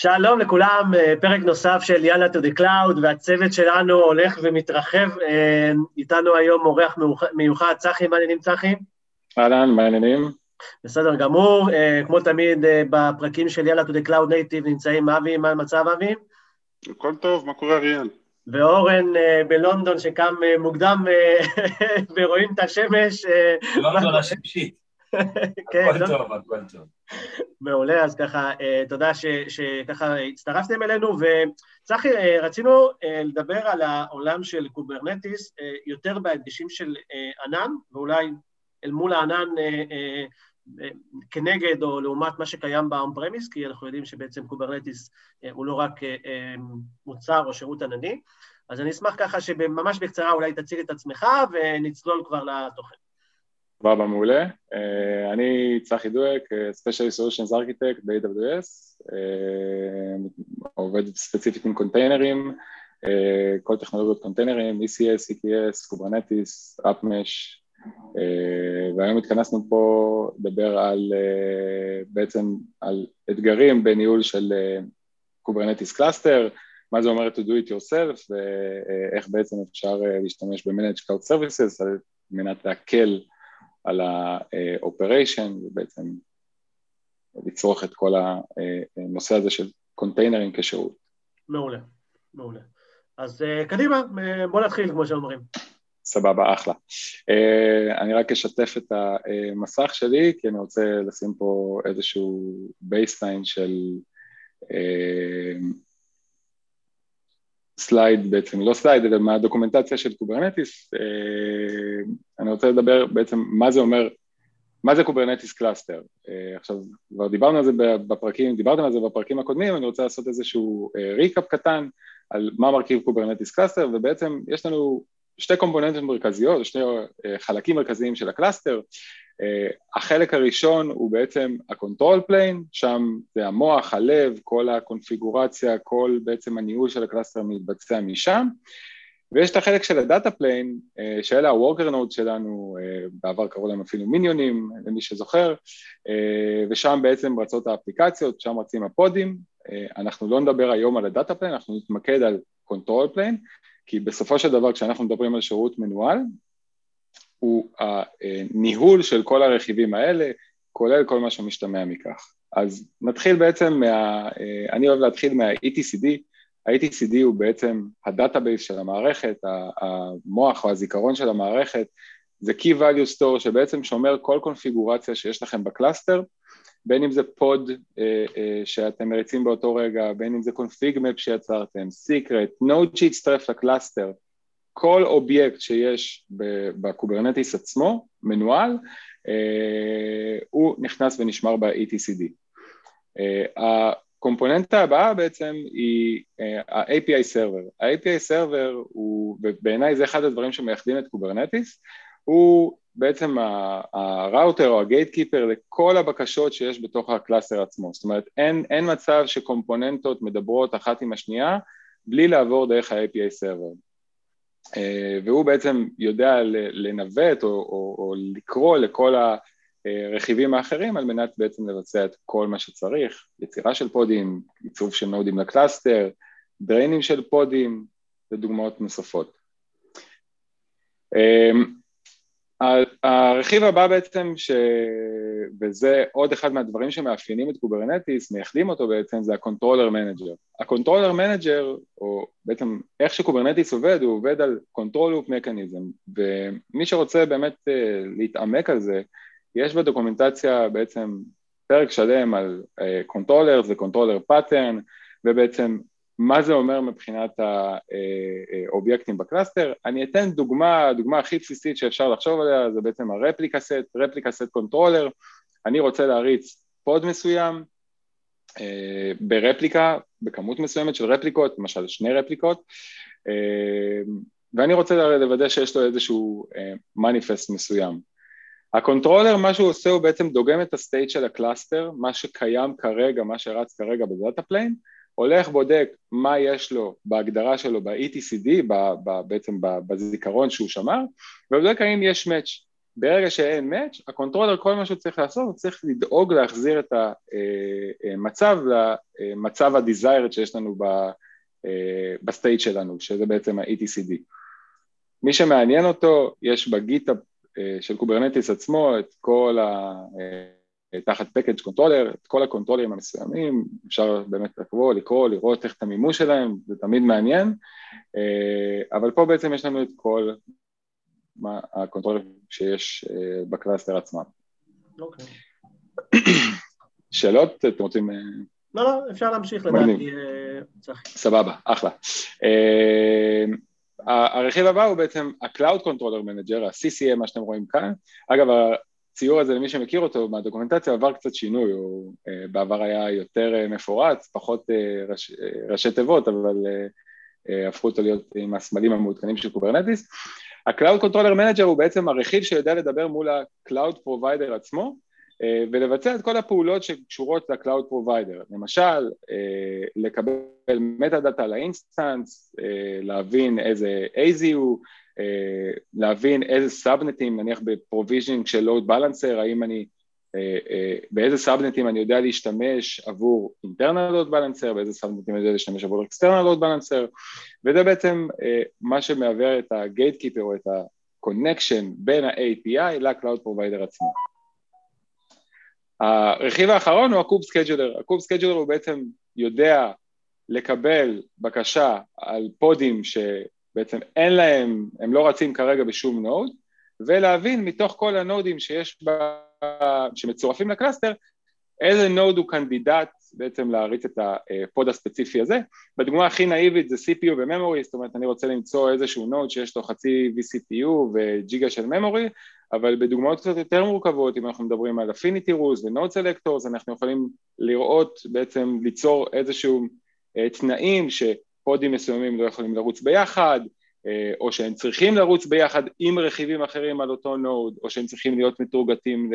שלום לכולם, אה, פרק נוסף של יאללה to the cloud, והצוות שלנו הולך ומתרחב. אה, איתנו היום אורח מיוחד, צחי, מה העניינים צחי? אהלן, מה העניינים? בסדר גמור, אה, כמו תמיד בפרקים של יאללה to the cloud native נמצאים אבי, מה המצב אבי? הכל טוב, מה קורה אריאל? ואורן בלונדון שקם מוקדם ורואים את השמש. לונדון השמשית. כן, הכל לא? טוב, הכל טוב. מעולה, אז ככה, אה, תודה שככה הצטרפתם אלינו, וצחי, אה, רצינו אה, לדבר על העולם של Kubernetes יותר בהדגשים של ענן, ואולי אל מול הענן כנגד או לעומת מה שקיים premise, כי אנחנו יודעים שבעצם Kubernetes הוא לא רק מוצר או שירות ענני, אז אני אשמח ככה שממש בקצרה אולי תציג את עצמך ונצלול כבר לתוכן. סבבה, מעולה. Uh, אני צחי דואק, Special Solutions Architect ב-AWS, uh, עובד ספציפית עם קונטיינרים, כל טכנולוגיות קונטיינרים, ECS, EKS, AppMesh, uh, והיום התכנסנו פה לדבר על בעצם על אתגרים בניהול של Kubernetes Cluster, מה זה אומר to do it yourself ואיך בעצם אפשר להשתמש ב-Managed Cloud Services על מנת להקל על ה-operation ובעצם לצרוך את כל הנושא הזה של קונטיינרים כשירות. מעולה, מעולה. אז אה, קדימה, בוא נתחיל כמו שאומרים. סבבה, אחלה. Uh, אני רק אשתף את המסך שלי, כי אני רוצה לשים פה איזשהו baseline של slide בעצם, לא slide, אלא מהדוקומנטציה של Kubernetes, אה, אני רוצה לדבר בעצם מה זה אומר, מה זה Kubernetes cluster. אה, עכשיו, כבר דיברנו על זה בפרקים, דיברתם על זה בפרקים הקודמים, אני רוצה לעשות איזשהו recap אה, קטן על מה מרכיב Kubernetes cluster, ובעצם יש לנו שתי קומפוננטים מרכזיות, שני חלקים מרכזיים של ה cluster, אה, החלק הראשון הוא בעצם ה-control plane, שם זה המוח, הלב, כל הקונפיגורציה, כל בעצם הניהול של ה cluster מתבצע משם, ויש את החלק של ה data plane, שאלה ה-worker node שלנו, אה, בעבר קראו להם אפילו מיניונים, למי שזוכר, ושם בעצם רצות האפליקציות, שם רצים הפודים, אנחנו לא נדבר היום על ה data plane, אנחנו נתמקד על control plane, כי בסופו של דבר כשאנחנו מדברים על שירות מנוהל, הוא הניהול של כל הרכיבים האלה, כולל כל מה שמשתמע מכך. אז נתחיל בעצם מה... אני אוהב להתחיל מה-ETCD, ה-ETCD הוא בעצם ה database של המערכת, המוח או הזיכרון של המערכת, זה Key Value Store שבעצם שומר כל קונפיגורציה שיש לכם ב cluster, בין אם זה pod אה, אה, שאתם מריצים באותו רגע, בין אם זה config map שיצרתם, secret, node שהצטרף ל cluster, כל אובייקט שיש ב Kubernetes עצמו, מנוהל, אה, הוא נכנס ונשמר ב-ETCD. אה, הקומפוננטה הבאה בעצם היא אה, ה-API Server. ה-API Server הוא, ובעיניי זה אחד הדברים שמייחדים את Kubernetes, הוא בעצם הראוטר או ה gatekeeper לכל הבקשות שיש בתוך ה cluster עצמו. זאת אומרת, אין, אין מצב שקומפוננטות מדברות אחת עם השנייה בלי לעבור דרך ה-API Server. אה, והוא בעצם יודע לנווט או, או, או לקרוא לכל הרכיבים האחרים על מנת בעצם לבצע את כל מה שצריך, יצירה של פודים, צירוף של נודים ל cluster, דריינים של פודים ודוגמאות נוספות. אה, הרכיב הבא בעצם, ש... וזה עוד אחד מהדברים שמאפיינים את Kubernetes, מייחדים אותו בעצם, זה ה controller manager. ה controller manager, או בעצם איך ש Kubernetes עובד, הוא עובד על control loop mechanism, ומי שרוצה באמת אה, להתעמק על זה, יש בדוקומנטציה בעצם פרק שלם על controller ו controller pattern, ובעצם מה זה אומר מבחינת האובייקטים ב cluster. אני אתן דוגמה, הדוגמה הכי בסיסית שאפשר לחשוב עליה זה בעצם ה replica set, replica set controller, אני רוצה להריץ pod מסוים אה, ב replica, בכמות מסוימת של רפליקות, למשל שני רפליקות, אה, ואני רוצה לוודא שיש לו איזשהו מניפסט אה, מסוים. ה controller, מה שהוא עושה הוא בעצם דוגם את ה state של ה cluster, מה שקיים כרגע, מה שרץ כרגע ב data plane, הולך בודק מה יש לו בהגדרה שלו ב-ETCD, ב- ב- בעצם בזיכרון שהוא שמר, ובודק האם יש match. ברגע שאין match, ה controller כל מה שהוא צריך לעשות, הוא צריך לדאוג להחזיר את המצב למצב ה-desired שיש לנו ב state שלנו, שזה בעצם ה-ETCD. מי שמעניין אותו, יש בגיט של Kubernetes עצמו את כל ה... תחת package controller, את כל הקונטרולרים המסוימים, אפשר באמת לקרוא, לקרוא, לראות איך את המימוש שלהם, זה תמיד מעניין, אבל פה בעצם יש לנו את כל מה הקונטרולרים שיש ב cluster עצמם. אוקיי. שאלות? אתם רוצים... לא, לא, אפשר להמשיך לדעתי, צחי. סבבה, אחלה. הרכיב הבא הוא בעצם ה-Cloud Controller Manager, ה-CCM, מה שאתם רואים כאן. אגב, הציור הזה, למי שמכיר אותו מהדוקומנטציה, עבר קצת שינוי, הוא בעבר היה יותר מפורץ, פחות ראש, ראשי תיבות, אבל הפכו אותו להיות עם הסמלים המעודכנים של Kubernetes. ה-Cloud Controller Manager הוא בעצם הרכיב שיודע לדבר מול ה-Cloud Provider עצמו, אה, ולבצע את כל הפעולות שקשורות ל-Cloud Provider, למשל אה, לקבל metadata ל instance, אה, להבין איזה AZ הוא, להבין איזה סאבנטים, נניח ב provisioning של load balancer, האם אני, באיזה סאבנטים אני יודע להשתמש עבור internal load balancer, באיזה סאבנטים אני יודע להשתמש עבור external load balancer, וזה בעצם מה שמעבר את ה-gatekeeper או את ה-connection בין ה-API ל-Cloud Provider עצמו. הרכיב האחרון הוא ה kube scheduler, ה kube scheduler הוא בעצם יודע לקבל בקשה על פודים שבעצם אין להם, הם לא רצים כרגע בשום node, ולהבין מתוך כל הנודים שיש בה, שמצורפים ל cluster, איזה node הוא candidate בעצם להריץ את ה pod הספציפי הזה. בדוגמה הכי נאיבית זה CPU ו memory, זאת אומרת אני רוצה למצוא איזשהו node שיש לו חצי vCPU וג'יגה של memory, אבל בדוגמאות קצת יותר מורכבות, אם אנחנו מדברים על affinity rules ו node selectors, אנחנו יכולים לראות בעצם ליצור איזשהו אה, תנאים שפודים מסוימים לא יכולים לרוץ ביחד, אה, או שהם צריכים לרוץ ביחד עם רכיבים אחרים על אותו node, או שהם צריכים להיות מתורגטים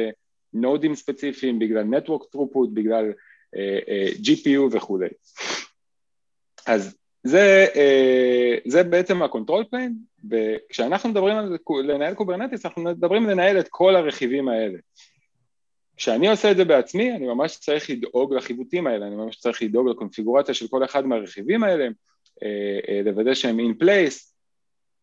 לנודים ספציפיים בגלל Network Throughput, בגלל אה, אה, GPU וכולי. אז זה, זה בעצם ה control plane, וכשאנחנו מדברים על לנהל Kubernetes, אנחנו מדברים לנהל את כל הרכיבים האלה. כשאני עושה את זה בעצמי, אני ממש צריך לדאוג לחיווטים האלה, אני ממש צריך לדאוג לקונפיגורציה של כל אחד מהרכיבים האלה, לוודא שהם in place,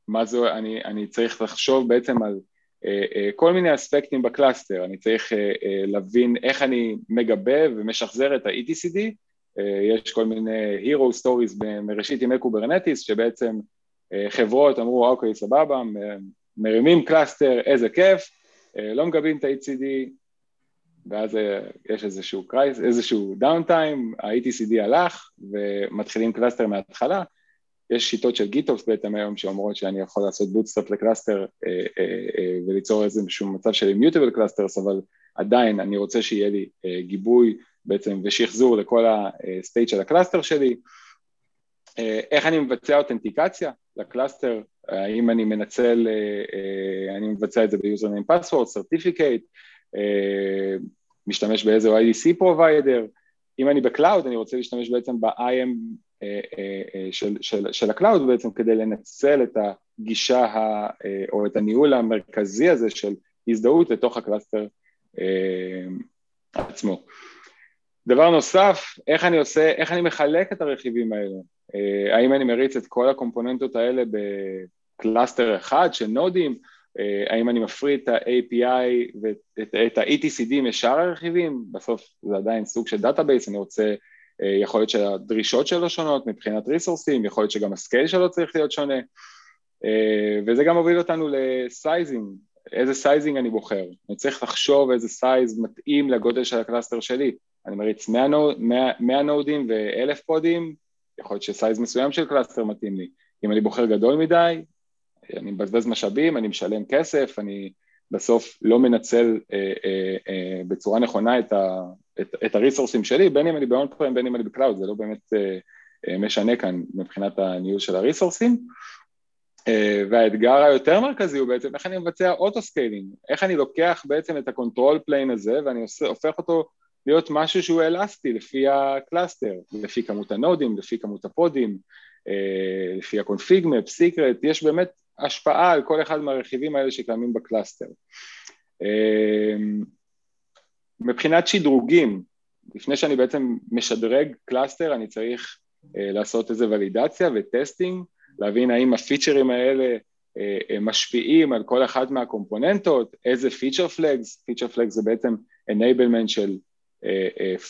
מה זה, אני, אני צריך לחשוב בעצם על אה, אה, כל מיני אספקטים ב cluster, אני צריך אה, להבין איך אני מגבה ומשחזר את ה-ETCD, יש כל מיני hero stories מראשית ימי Kubernetes, שבעצם חברות אמרו אוקיי סבבה, מרימים cluster, איזה כיף, לא מגבים את ה-ETCD, ואז יש איזשהו crash, איזשהו downtime, ה-ETCD הלך ומתחילים cluster מההתחלה, יש שיטות של GitOps בעצם היום שאומרות שאני יכול לעשות bootstrap ל cluster אה, אה, אה, וליצור איזשהו מצב של immutable clusters, אבל עדיין אני רוצה שיהיה לי אה, גיבוי בעצם ושחזור לכל ה state של ה cluster שלי. אה, איך אני מבצע אותנטיקציה ל cluster, האם אני מנצל, אה, אה, אני מבצע את זה ב username password, certificate, משתמש באיזה OIDC provider, אם אני ב cloud אני רוצה להשתמש בעצם ב-IAM אה, אה, אה, של, של, של ה cloud בעצם כדי לנצל את הגישה ה, או את הניהול המרכזי הזה של הזדהות לתוך ה cluster עצמו. דבר נוסף, איך אני עושה, איך אני מחלק את הרכיבים האלה? האם אני מריץ את כל הקומפוננטות האלה ב cluster אחד של נודים? האם אני מפריד את ה-API ואת ה-ETCD משאר הרכיבים? בסוף זה עדיין סוג של database, אני רוצה אה, יכול להיות שהדרישות שלו שונות מבחינת ריסורסים, יכול להיות שגם ה scale שלו צריך להיות שונה, אה, וזה גם מוביל אותנו ל sizing, איזה sizing אני בוחר, אני צריך לחשוב איזה size מתאים לגודל של ה cluster שלי, אני מריץ 100, 100, 100 נודים ו-1,000 פודים, יכול להיות ש size מסוים של cluster מתאים לי, אם אני בוחר גדול מדי, אני מבזבז משאבים, אני משלם כסף, אני בסוף לא מנצל אה, אה, אה, בצורה נכונה את, ה, את, את הריסורסים שלי, בין אם אני ב on-prem בין אם אני ב cloud, זה לא באמת אה, אה, משנה כאן מבחינת הניהול של הריסורסים. אה, והאתגר היותר מרכזי הוא בעצם איך אני מבצע auto scaling, איך אני לוקח בעצם את ה control plane הזה ואני עושה, הופך אותו להיות משהו שהוא אלסטי לפי ה cluster, לפי כמות הנודים, לפי כמות הפודים, אה, לפי ה-config map, secret, יש באמת השפעה על כל אחד מהרכיבים האלה שקיימים ב-cluster. מבחינת שדרוגים, לפני שאני בעצם משדרג cluster, אני צריך לעשות איזה ולידציה ו-testing, להבין האם הפיצ'רים האלה משפיעים על כל אחת מהקומפוננטות, איזה feature flags, feature flags זה בעצם enablement של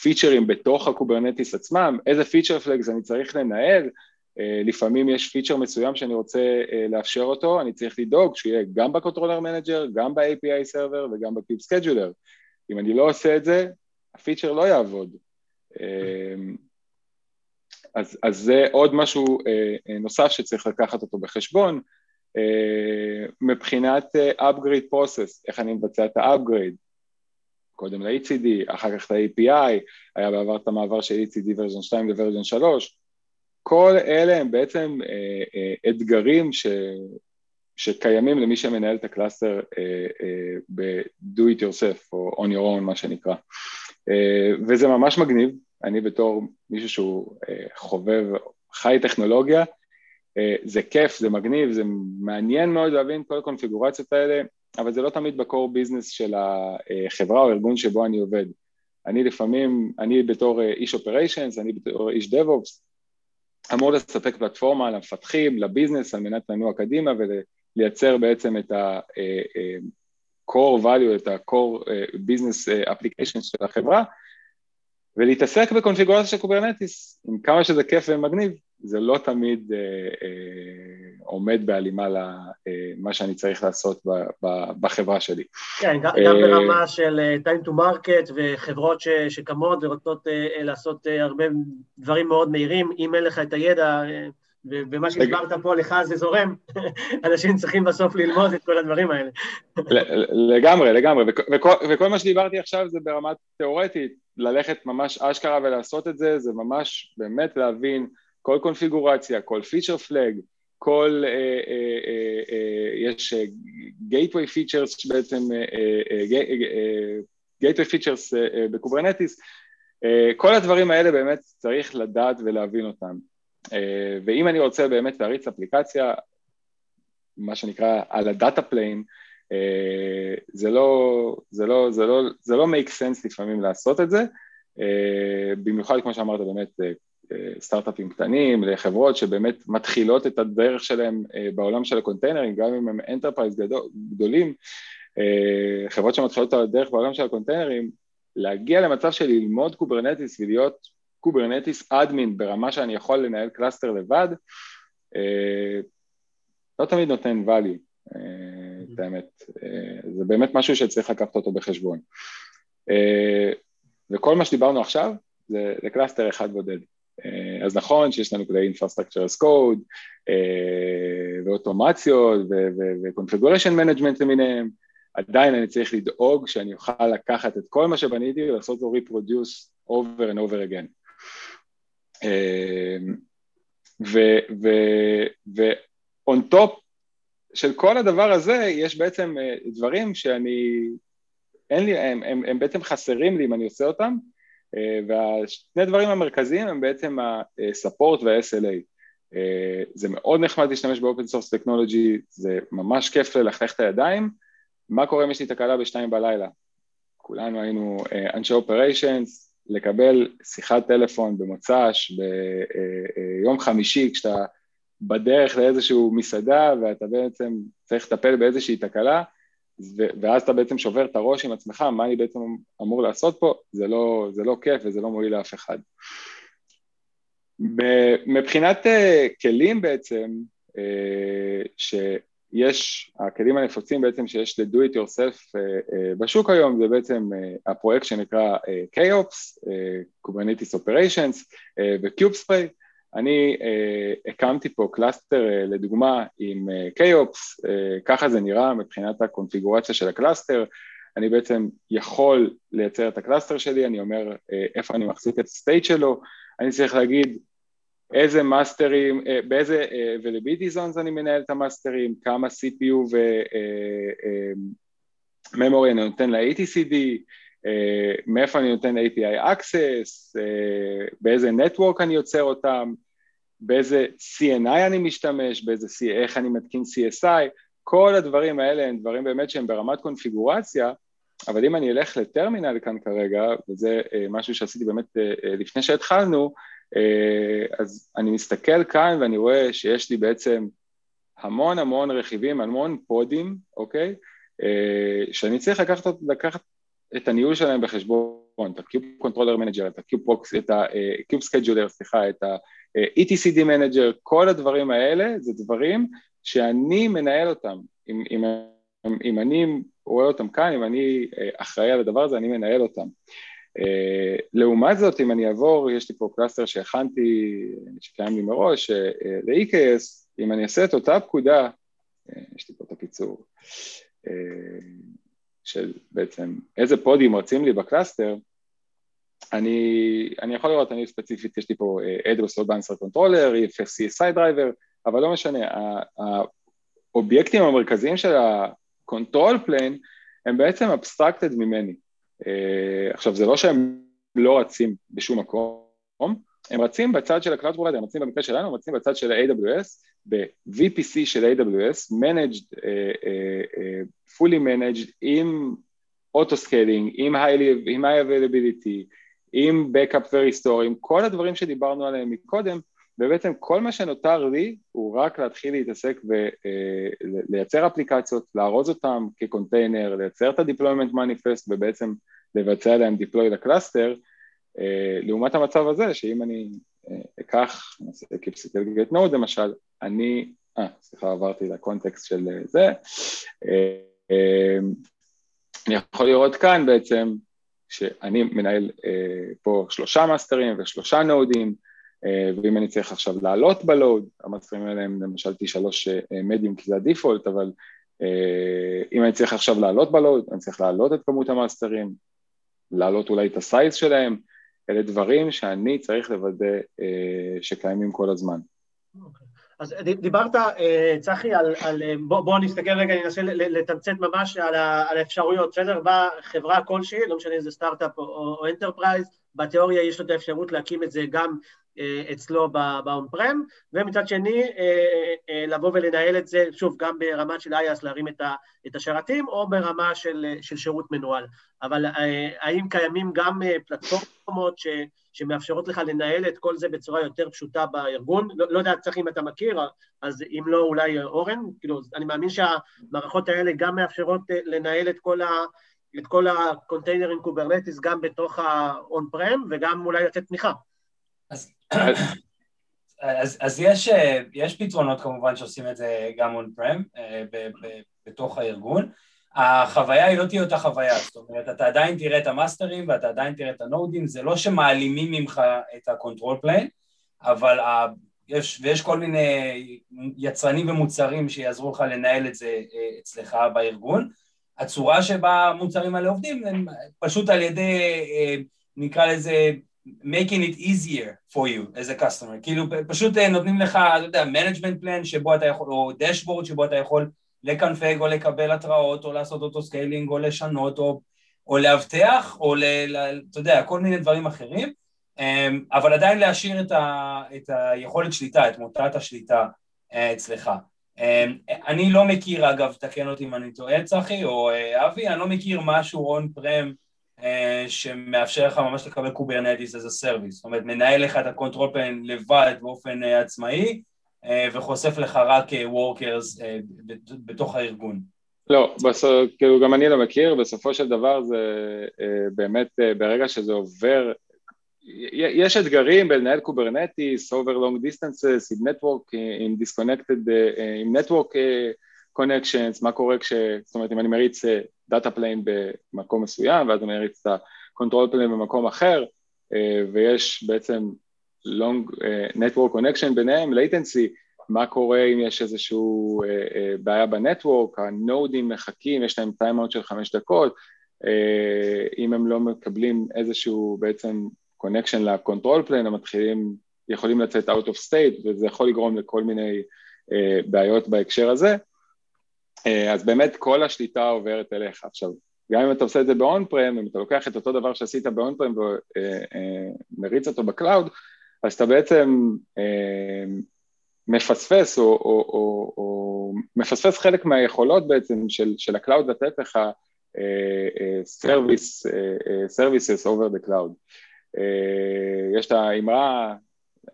פיצ'רים בתוך ה-Kubernetes עצמם, איזה feature flags אני צריך לנהל, לפעמים יש פיצ'ר מסוים שאני רוצה לאפשר אותו, אני צריך לדאוג שהוא יהיה גם ב-controller manager, גם ב-API server וגם ב-kube scheduler. אם אני לא עושה את זה, הפיצ'ר לא יעבוד. אז, אז זה עוד משהו נוסף שצריך לקחת אותו בחשבון. מבחינת upgrade process, איך אני מבצע את ה-upgrade, קודם ל-ETCD, אחר כך ל-API, היה בעבר את המעבר של ETCD version 2 ל-version 3, כל אלה הם בעצם אה, אה, אתגרים ש, שקיימים למי שמנהל את ה-cluster אה, ב-do it yourself או on your own מה שנקרא, וזה ממש מגניב, אני בתור מישהו שהוא חובב, חי טכנולוגיה, זה כיף, זה מגניב, זה מעניין מאוד להבין כל הקונפיגורציות האלה, אבל זה לא תמיד ב-core business של החברה או הארגון שבו אני עובד. אני לפעמים, אני בתור איש operations, אני בתור איש DevOps, אמור לספק פלטפורמה למפתחים, ל-business, על מנת לנוע קדימה ולייצר בעצם את ה-core value, את ה-core business application של החברה, ולהתעסק בקונפיגורציה של Kubernetes, עם כמה שזה כיף ומגניב, זה לא תמיד אה, אה, עומד בהלימה למה אה, שאני צריך לעשות בחברה שלי. כן, גם, ברמה של time to market וחברות שקמות ורוצות לעשות הרבה דברים מאוד מהירים, אם אין לך את הידע, ומה שהסברת פה לך זה זורם, אנשים צריכים בסוף ללמוד את כל הדברים האלה. לגמרי, לגמרי, וכל, וכל מה שדיברתי עכשיו זה ברמה תיאורטית, ללכת ממש אשכרה ולעשות את זה, זה ממש באמת להבין כל קונפיגורציה, כל feature flag, כל, אה, אה, אה, יש gateway features בעצם, gateway features ב-Kubernetes, כל הדברים האלה באמת צריך לדעת ולהבין אותם. ואם אני רוצה באמת להריץ אפליקציה, מה שנקרא על ה-data plane, זה לא, זה לא, זה לא, זה לא make sense לפעמים לעשות את זה, במיוחד כמו שאמרת באמת סטארט-אפים קטנים, לחברות שבאמת מתחילות את הדרך שלהם אה, בעולם של הקונטיינרים, גם אם הם enterprise גדולים, אה, חברות שמתחילות את הדרך בעולם של הקונטיינרים, להגיע למצב של ללמוד Kubernetes ולהיות Kubernetes admin ברמה שאני יכול לנהל cluster לבד, אה, לא תמיד נותן value, את האמת. זה באמת משהו שצריך לקחת אותו בחשבון. וכל מה שדיברנו עכשיו זה, זה cluster אחד בודד. אה, אז נכון שיש לנו כדי Infrastructure as Code אה, ואוטומציות ו-Configuration Management למיניהם, עדיין אני צריך לדאוג שאני אוכל לקחת את כל מה שבניתי ולעשות לו reproduce over and over again. אה, ו-on top של כל הדבר הזה יש בעצם דברים שאני, אין לי, הם, הם, הם בעצם חסרים לי אם אני עושה אותם, והשני דברים המרכזיים הם בעצם ה-support וה-SLA. אה, זה מאוד נחמד להשתמש ב-open source technology, זה ממש כיף ללכלך את הידיים. מה קורה אם יש לי תקלה בשתיים בלילה? כולנו היינו אה, אנשי operations, לקבל שיחת טלפון במוצ"ש ביום חמישי כשאתה בדרך לאיזשהו מסעדה ואתה בעצם צריך לטפל באיזושהי תקלה, ואז אתה בעצם שובר את הראש עם עצמך, מה אני בעצם אמור לעשות פה, זה לא, זה לא כיף וזה לא מועיל לאף אחד. מבחינת uh, כלים בעצם, uh, שיש, הכלים הנפוצים בעצם שיש ל-do it yourself uh, בשוק היום, זה בעצם הפרויקט שנקרא KOps, Kubernetes Operations ו-Kubespray, אני אה, הקמתי פה cluster אה, לדוגמה עם אה, kOps, אה, ככה זה נראה מבחינת הקונפיגורציה של ה-cluster, אני בעצם יכול לייצר את ה-cluster שלי, אני אומר אה, איפה אני מחזיק את ה-state שלו, אני צריך להגיד איזה masterים, אה, באיזה availability zones אני מנהל את ה-masterים, כמה CPU ו-memory אה, אה, אני נותן ל-ETCD, Uh, מאיפה אני נותן API access, uh, באיזה network אני יוצר אותם, באיזה CNI אני משתמש, באיזה, איך אני מתקין CSI, כל הדברים האלה הם דברים באמת שהם ברמת קונפיגורציה, אבל אם אני אלך לטרמינל כאן כרגע, וזה אה, משהו שעשיתי באמת אה, אה, לפני שהתחלנו, אז אני מסתכל כאן ואני רואה שיש לי בעצם המון המון רכיבים, המון פודים, אוקיי? שאני צריך לקחת, לקחת את הניהול שלהם בחשבון, את ה-Kube Controller Manager, את ה-Kube ה-Kube Scheduler, סליחה, את ה-ETCD Manager, כל הדברים האלה זה דברים שאני מנהל אותם. אם, אם, אם אני רואה אותם כאן, אם אני אה, אחראי על הדבר הזה, אני מנהל אותם. אה, לעומת זאת, אם אני אעבור, יש לי פה cluster שהכנתי, שקיים לי מראש, אה, ל-EKS, אם אני אעשה את אותה פקודה, יש לי פה את הקיצור, של בעצם איזה פודים רצים לי ב-cluster, אני, אני יכול לראות, אני ספציפית, יש לי פה AWS Load Balancer Controller, CSI Driver, אבל לא משנה, האובייקטים המרכזיים של ה-control plane הם בעצם abstracted ממני. Uh, עכשיו, זה לא שהם לא רצים בשום מקום, הם רצים בצד של ה-Cloud Provider, הם רצים במקרה שלנו, הם רצים בצד של ה-AWS, ב-VPC של AWS, managed, uh, uh, fully managed, עם auto-scaling, עם high availability, עם Backup ו-Restore, עם כל הדברים שדיברנו עליהם מקודם, ובעצם כל מה שנותר לי הוא רק להתחיל להתעסק ולייצר אפליקציות, לארוז אותם כקונטיינר, לייצר את ה-deployment manifest ובעצם לבצע להם deploy ל cluster, לעומת המצב הזה שאם אני אה, אקח, נעשה kubectl get node למשל, אני, אה, סליחה עברתי ל context של זה, אני יכול לראות כאן בעצם שאני מנהל פה שלושה masterים ושלושה nodeים, אה, ואם אני צריך עכשיו לעלות ב load, ה masterים האלה הם למשל T3 medium כי זה ה default, אבל אה, אם אני צריך עכשיו לעלות ב load, אני צריך לעלות את כמות ה masterים, לעלות אולי את ה size שלהם, אלה דברים שאני צריך לוודא אה, שקיימים כל הזמן. Okay. אוקיי. אז דיברת, צחי, על, על בוא, בוא נסתכל רגע, אני אנסה לתמצת ממש על, ה, על האפשרויות, בסדר? באה חברה כלשהי, לא משנה אם זה סטארט-אפ או enterprise, בתיאוריה יש לו את האפשרות להקים את זה גם אה, אצלו ב on prem, ומצד שני אה, אה, לבוא ולנהל את זה, שוב, גם ברמה של IaaS להרים את השרתים, או ברמה של, של שירות מנוהל. אבל האם קיימים גם פלטפורמות ש, שמאפשרות לך לנהל את כל זה בצורה יותר פשוטה בארגון? לא, לא יודע, צריך אם אתה מכיר, אז אם לא, אולי אורן? כאילו, אני מאמין שהמערכות האלה גם מאפשרות לנהל את כל ה... את כל ה containerים Kubernetes גם בתוך ה-on prem וגם אולי לתת תמיכה. אז, אז, יש, יש פתרונות כמובן שעושים את זה גם prem אה, בתוך הארגון. החוויה היא לא תהיה אותה חוויה, זאת אומרת, אתה עדיין תראה את ה masterים ואתה עדיין תראה את ה nodeים, זה לא שמעלימים ממך את ה control plane, אבל ה... יש, ויש כל מיני יצרנים ומוצרים שיעזרו לך לנהל את זה אה, אצלך בארגון. הצורה שבה המוצרים האלה עובדים הם פשוט על ידי, אה, נקרא לזה making it easier for you as a customer, כאילו פשוט אה, נותנים לך, אתה יודע, management plane שבו אתה יכול, או dashboard שבו אתה יכול לקנפג או לקבל התראות או לעשות אותו scaling או לשנות או, או לאבטח או ל, אתה יודע, כל מיני דברים אחרים, אמ, אבל עדיין להשאיר את, ה, את היכולת שליטה, את מוטת השליטה אה, אצלך. אמ, אני לא מכיר, אגב, תקן אותי אם אני טועה, צחי או אבי, אני לא מכיר משהו אה, שמאפשר לך ממש לקבל Kubernetes as a service, זאת אומרת מנהל לך את ה control plane לבד באופן אה, עצמאי אה, וחושף לך רק workers בתוך הארגון. לא, בסוף, כאילו גם אני לא מכיר, בסופו של דבר זה באמת ברגע שזה עובר, יש אתגרים בלנהל Kubernetes, over long distances, עם network, עם disconnected, עם network connections, מה קורה כש... זאת אומרת, אם אני מריץ data plane במקום מסוים, ואז אני אריץ את ה-control plane במקום אחר, אה, ויש בעצם long uh, network connection ביניהם, latency, מה קורה אם יש איזושהי uh, בעיה ב network, ה nodeים מחכים, יש להם timeout של חמש דקות, אם הם לא מקבלים איזשהו בעצם connection ל-control plane, הם מתחילים, יכולים לצאת out of state, וזה יכול לגרום לכל מיני בעיות בהקשר הזה. אה, אז באמת כל השליטה עוברת אליך. עכשיו, גם אם אתה עושה את זה ב on prem, אם אתה לוקח את אותו דבר שעשית ב on prem ומריץ אותו ב cloud, אז אתה בעצם אה, מפספס או, או, או, או מפספס חלק מהיכולות בעצם של, של ה cloud לתת לך over the cloud. Uh, יש את האמרה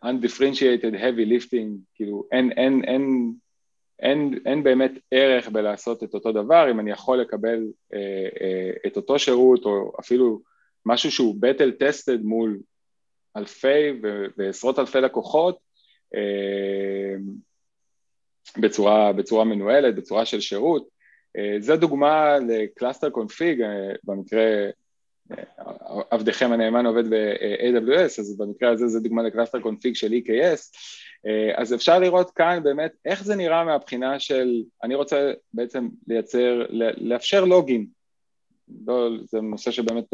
undifferentiated heavy lifting, כאילו אין, אין, אין, אין, אין באמת ערך בלעשות את אותו דבר, אם אני יכול לקבל uh, uh, את אותו שירות או אפילו משהו שהוא battle tested מול אלפי ועשרות אלפי לקוחות uh, בצורה, בצורה מנוהלת, בצורה של שירות. Uh, זה דוגמה ל cluster config, uh, במקרה עבדכם הנאמן עובד ב-AWS, אז במקרה הזה זה דוגמה ל cluster config של EKS, אז אפשר לראות כאן באמת איך זה נראה מהבחינה של, אני רוצה בעצם לייצר, לאפשר logging, לא, זה נושא שבאמת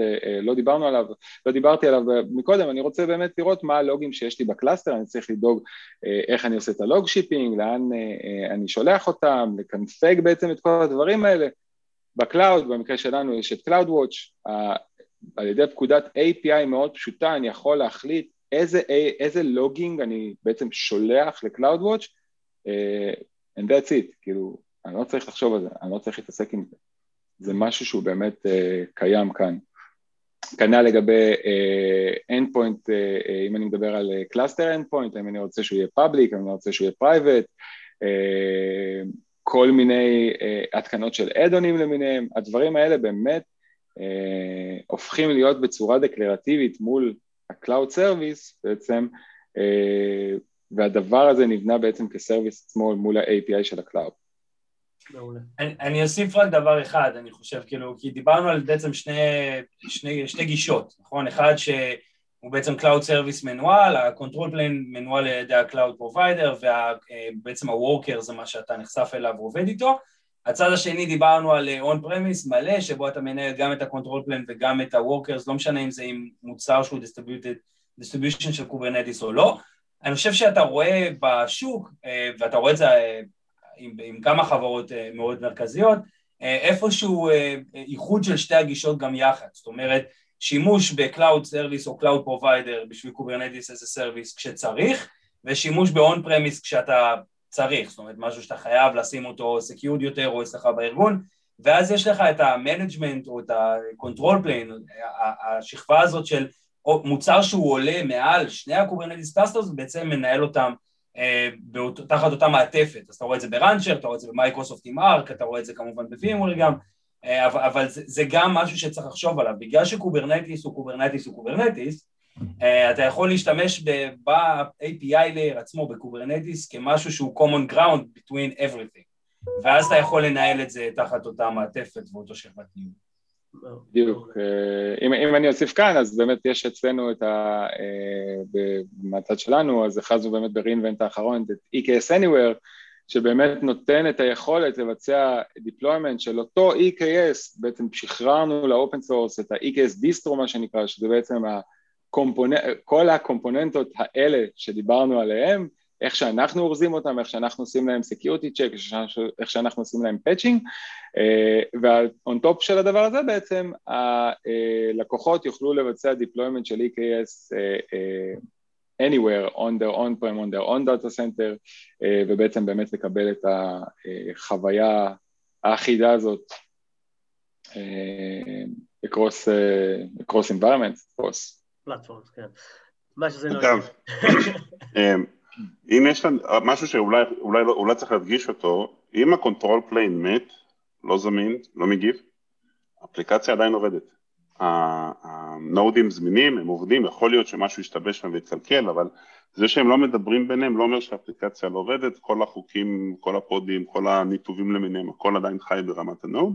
לא דיברנו עליו, לא דיברתי עליו מקודם, אני רוצה באמת לראות מה הלוגים שיש לי ב cluster, אני צריך לדאוג איך אני עושה את ה log shipping, לאן אני שולח אותם, לקנפג בעצם את כל הדברים האלה. ב cloud, במקרה שלנו יש את CloudWatch, על ידי פקודת API מאוד פשוטה אני יכול להחליט איזה, איזה logging אני בעצם שולח ל-CloudWatch uh, and that's it, כאילו, אני לא צריך לחשוב על זה, אני לא צריך להתעסק עם זה. זה משהו שהוא באמת uh, קיים כאן. כנ"ל לגבי uh, endpoint, uh, אם אני מדבר על cluster endpoint, אם אני רוצה שהוא יהיה public, אם אני רוצה שהוא יהיה private, uh, כל מיני uh, התקנות של אדונים למיניהם, הדברים האלה באמת אה, הופכים להיות בצורה דקלרטיבית מול ה-Cloud Service בעצם, אה, והדבר הזה נבנה בעצם כסרוויס עצמו מול ה-API של ה-Cloud. אני, אני אוסיף רק דבר אחד, אני חושב, כאילו, כי דיברנו על בעצם שני, שני, שתי גישות, נכון? אחד שהוא בעצם Cloud Service מנוהל, ה-Control Plane מנוהל על ידי ה-Cloud Provider, ובעצם ה-Worker זה מה שאתה נחשף אליו ועובד איתו, הצד השני דיברנו על on-premise מלא, שבו אתה מנהל גם את ה- control plane וגם את ה-workers, לא משנה אם זה עם מוצר שהוא distribution של Kubernetes או לא. אני חושב שאתה רואה בשוק, אה, ואתה רואה את זה אה, עם, עם כמה חברות אה, מאוד מרכזיות, איפשהו איחוד של שתי הגישות גם יחד, זאת אומרת שימוש ב-Cloud Service או Cloud Provider בשביל Kubernetes as a service כשצריך, ושימוש ב-on premise כשאתה צריך, זאת אומרת משהו שאתה חייב לשים אותו secured יותר או אצלך בארגון ואז יש לך את ה-management או את ה-control plane, השכבה הזאת של מוצר שהוא עולה מעל שני ה-Kubernetes clusters בעצם מנהל אותם אה, באות, תחת אותה מעטפת, אז אתה רואה את זה ב-Rancher, אתה רואה את זה במייקרוסופט עם Arc, אתה רואה את זה כמובן ב-VMware גם, אה, אבל, אבל זה, זה גם משהו שצריך לחשוב עליו, בגלל ש-Kubernetes הוא Kubernetes הוא Kubernetes, אתה יכול להשתמש ב-API layer עצמו, ב-Kubernetes, כמשהו שהוא common ground between everything, ואז אתה יכול לנהל את זה תחת אותה מעטפת ואותו שכבת ניהול. בדיוק. אה, אם, אם אני אוסיף כאן, אז באמת יש אצלנו את ה... אה, מהצד שלנו, אז הכרזנו באמת ב-reinvent האחרון את EKS Anywhere, שבאמת נותן את היכולת לבצע deployment של אותו EKS, בעצם שחררנו ל-open source את ה-EKS distro מה שנקרא, שזה בעצם ה... קומפונ... כל הקומפוננטות האלה שדיברנו עליהן, איך שאנחנו אורזים אותם, איך שאנחנו עושים להם security check, איך שאנחנו עושים להם patching, on top של הדבר הזה בעצם הלקוחות יוכלו לבצע deployment של EKS uh, anywhere on their own prem, on their own data center, ובעצם באמת לקבל את החוויה האחידה הזאת across, uh, across environments, across platforms, כן. מה שזה לא... אגב, אמ, אם יש לנו משהו שאולי אולי, לא, אולי צריך להדגיש אותו, אם ה-control plane מת, לא זמין, לא מגיב, האפליקציה עדיין עובדת. ה-node-ים זמינים, הם עובדים, יכול להיות שמשהו ישתבש שם ויתקלקל, אבל זה שהם לא מדברים ביניהם לא אומר שהאפליקציה לא עובדת, כל החוקים, כל ה-pod-ים, כל הניתובים למיניהם, הכל עדיין חי ברמת ה-node.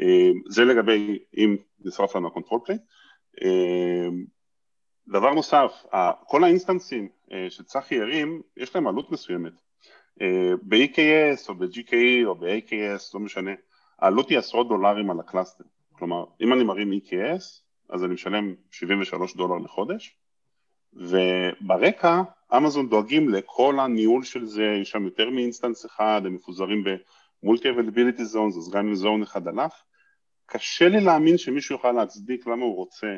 אמ, זה לגבי אם נשרף לנו ה-control plane. דבר נוסף, כל ה-instance-ים אה, שצחי הרים, יש להם עלות מסוימת. אה, ב-EKS או ב-GKE או ב-AKS, לא משנה, העלות היא עשרות דולרים על ה-cluster. כלומר, אם אני מרים EKS, אז אני משלם 73 דולר לחודש, וברקע אמזון דואגים לכל הניהול של זה, יש שם יותר מ-instance אחד, הם מפוזרים ב-multi availability zones, אז גם אם zone אחד הלך, קשה לי להאמין שמישהו יוכל להצדיק למה הוא רוצה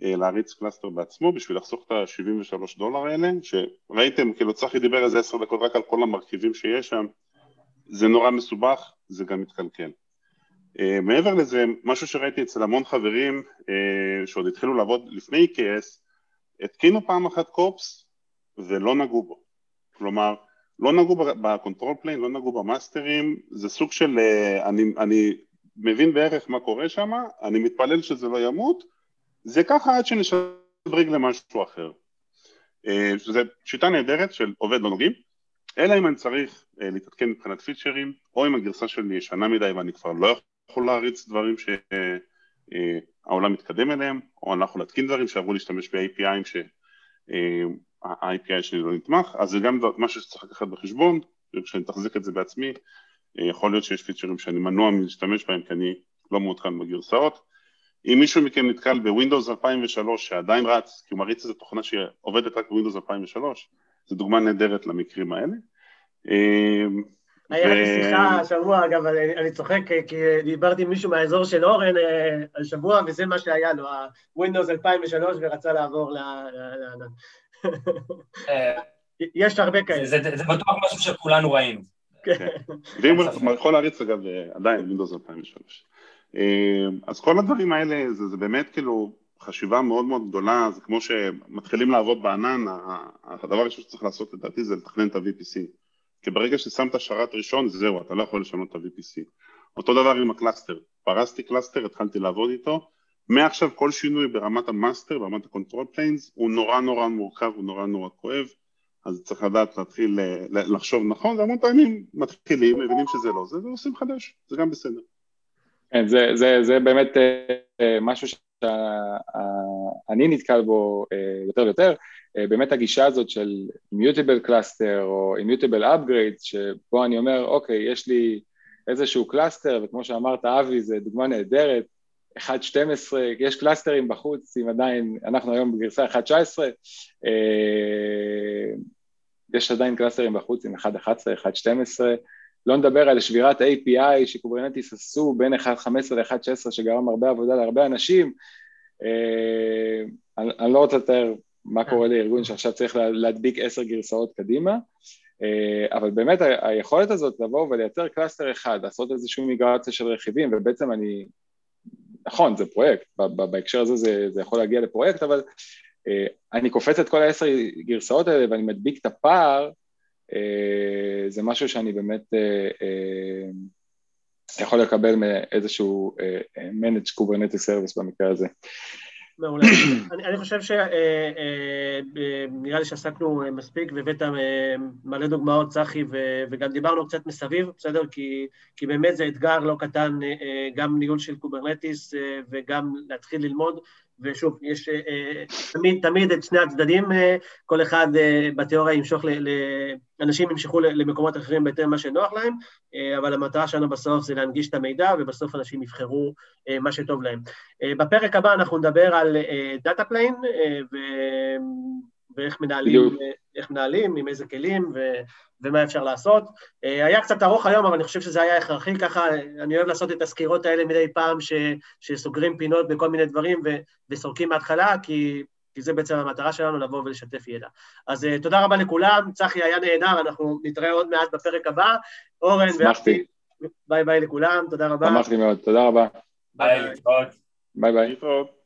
להריץ cluster בעצמו בשביל לחסוך את ה-73 דולר האלה, שראיתם, כאילו צחי דיבר איזה עשר דקות רק על כל המרכיבים שיש שם, זה נורא מסובך, זה גם מתקלקל. Uh, מעבר לזה, משהו שראיתי אצל המון חברים uh, שעוד התחילו לעבוד לפני EKS, התקינו פעם אחת kops ולא נגעו בו. כלומר, לא נגעו ב-control plane, לא נגעו ב-master-ים, זה סוג של, uh, אני, אני מבין בערך מה קורה שם, אני מתפלל שזה לא ימות, זה ככה עד שנשדרג למשהו אחר. Uh, שזו שיטה נהדרת של עובד לא נוגעים, אלא אם אני צריך uh, להתעדכן מבחינת פיצ'רים, או אם הגרסה שלי ישנה מדי ואני כבר לא יכול להריץ דברים שהעולם מתקדם אליהם, או אני לא להתקין דברים שעברו להשתמש ב-API'ים שה-API שלי לא נתמך, אז זה גם משהו שצריך לקחת בחשבון, כשאני מתחזק את זה בעצמי, יכול להיות שיש פיצ'רים שאני מנוע מלהשתמש בהם כי אני לא מעודכן בגרסאות. אם מישהו מכם נתקל בווינדוס 2003 שעדיין רץ, כי הוא מריץ איזו תוכנה שעובדת רק בווינדוס 2003, זו דוגמה נהדרת למקרים האלה. היה לי שיחה השבוע, אגב, אני צוחק, כי דיברתי עם מישהו מהאזור של אורן השבוע, וזה מה שהיה לו, ה-Windows 2003, ורצה לעבור לענן. יש הרבה כאלה. זה בטוח משהו שכולנו ראינו. כן. ואם הוא יכול להריץ, אגב, עדיין Windows 2003. אז כל הדברים האלה, זה באמת כאילו חשיבה מאוד מאוד גדולה, זה כמו שמתחילים לעבוד בענן, הדבר הראשון שצריך לעשות לדעתי זה לתכנן את ה-VPC. כי ברגע ששמת שרת ראשון, זהו, אתה לא יכול לשנות את ה-VPC. אותו דבר עם ה-cluster, פרסתי cluster, התחלתי לעבוד איתו, מעכשיו כל שינוי ברמת ה-master, ברמת ה-control planes, הוא נורא נורא מורכב, הוא נורא נורא כואב, אז צריך לדעת להתחיל לחשוב נכון, והמון פעמים מתחילים, מבינים שזה לא זה, ועושים חדש, זה גם בסדר. כן, זה, זה, זה באמת אה, משהו שאני נתקל בו אה, יותר ויותר, אה, באמת הגישה הזאת של Immutable Cluster או Immutable Upgrade, שבו אני אומר, אוקיי, יש לי איזשהו cluster, וכמו שאמרת, אבי, זה דוגמה נהדרת, 1.12, יש cluster-ים בחוץ, אם עדיין, אנחנו היום בגרסה 1.19, יש עדיין cluster-ים בחוץ עם 1.11, 1.12, לא נדבר על שבירת API ש-Kubernetes עשו בין 1.15 ל-1.16 שגרם הרבה עבודה להרבה אנשים, אני, אני לא רוצה לתאר מה קורה לארגון שעכשיו צריך להדביק עשר גרסאות קדימה, אבל באמת היכולת הזאת לבוא ולייצר cluster אחד, לעשות איזושהי מיגרציה של רכיבים, ובעצם אני, נכון, זה פרויקט, בהקשר הזה זה, זה יכול להגיע לפרויקט, אבל אני קופץ את כל העשר גרסאות האלה ואני מדביק את הפער, זה משהו שאני באמת יכול לקבל מאיזשהו managed Kubernetes service במקרה הזה. מעולה. אני, אני חושב שנראה אה, אה, לי שעסקנו מספיק והבאת אה, מלא דוגמאות, צחי, וגם דיברנו קצת מסביב, בסדר? כי, כי באמת זה אתגר לא קטן, גם ניהול של Kubernetes וגם להתחיל ללמוד, ושוב, יש תמיד, תמיד את שני הצדדים, כל אחד בתיאוריה ימשוך, אנשים ימשכו למקומות אחרים בהתאם למה שנוח להם, אבל המטרה שלנו בסוף זה להנגיש את המידע, ובסוף אנשים יבחרו מה שטוב להם. בפרק הבא אנחנו נדבר על data plane, ואיך מנהלים, מנהלים, עם איזה כלים ו, ומה אפשר לעשות. היה קצת ארוך היום, אבל אני חושב שזה היה הכרחי ככה, אני אוהב לעשות את הסקירות האלה מדי פעם ש, שסוגרים פינות בכל מיני דברים ו, וסורקים מההתחלה, כי, כי זה בעצם המטרה שלנו, לבוא ולשתף ידע. אז תודה רבה לכולם, צחי היה נהדר, אנחנו נתראה עוד מעט בפרק הבא. אורן ואחי, ביי ביי לכולם, תודה רבה. שמחתי מאוד, תודה רבה. ביי, להתראות. ביי ביי. להתראות.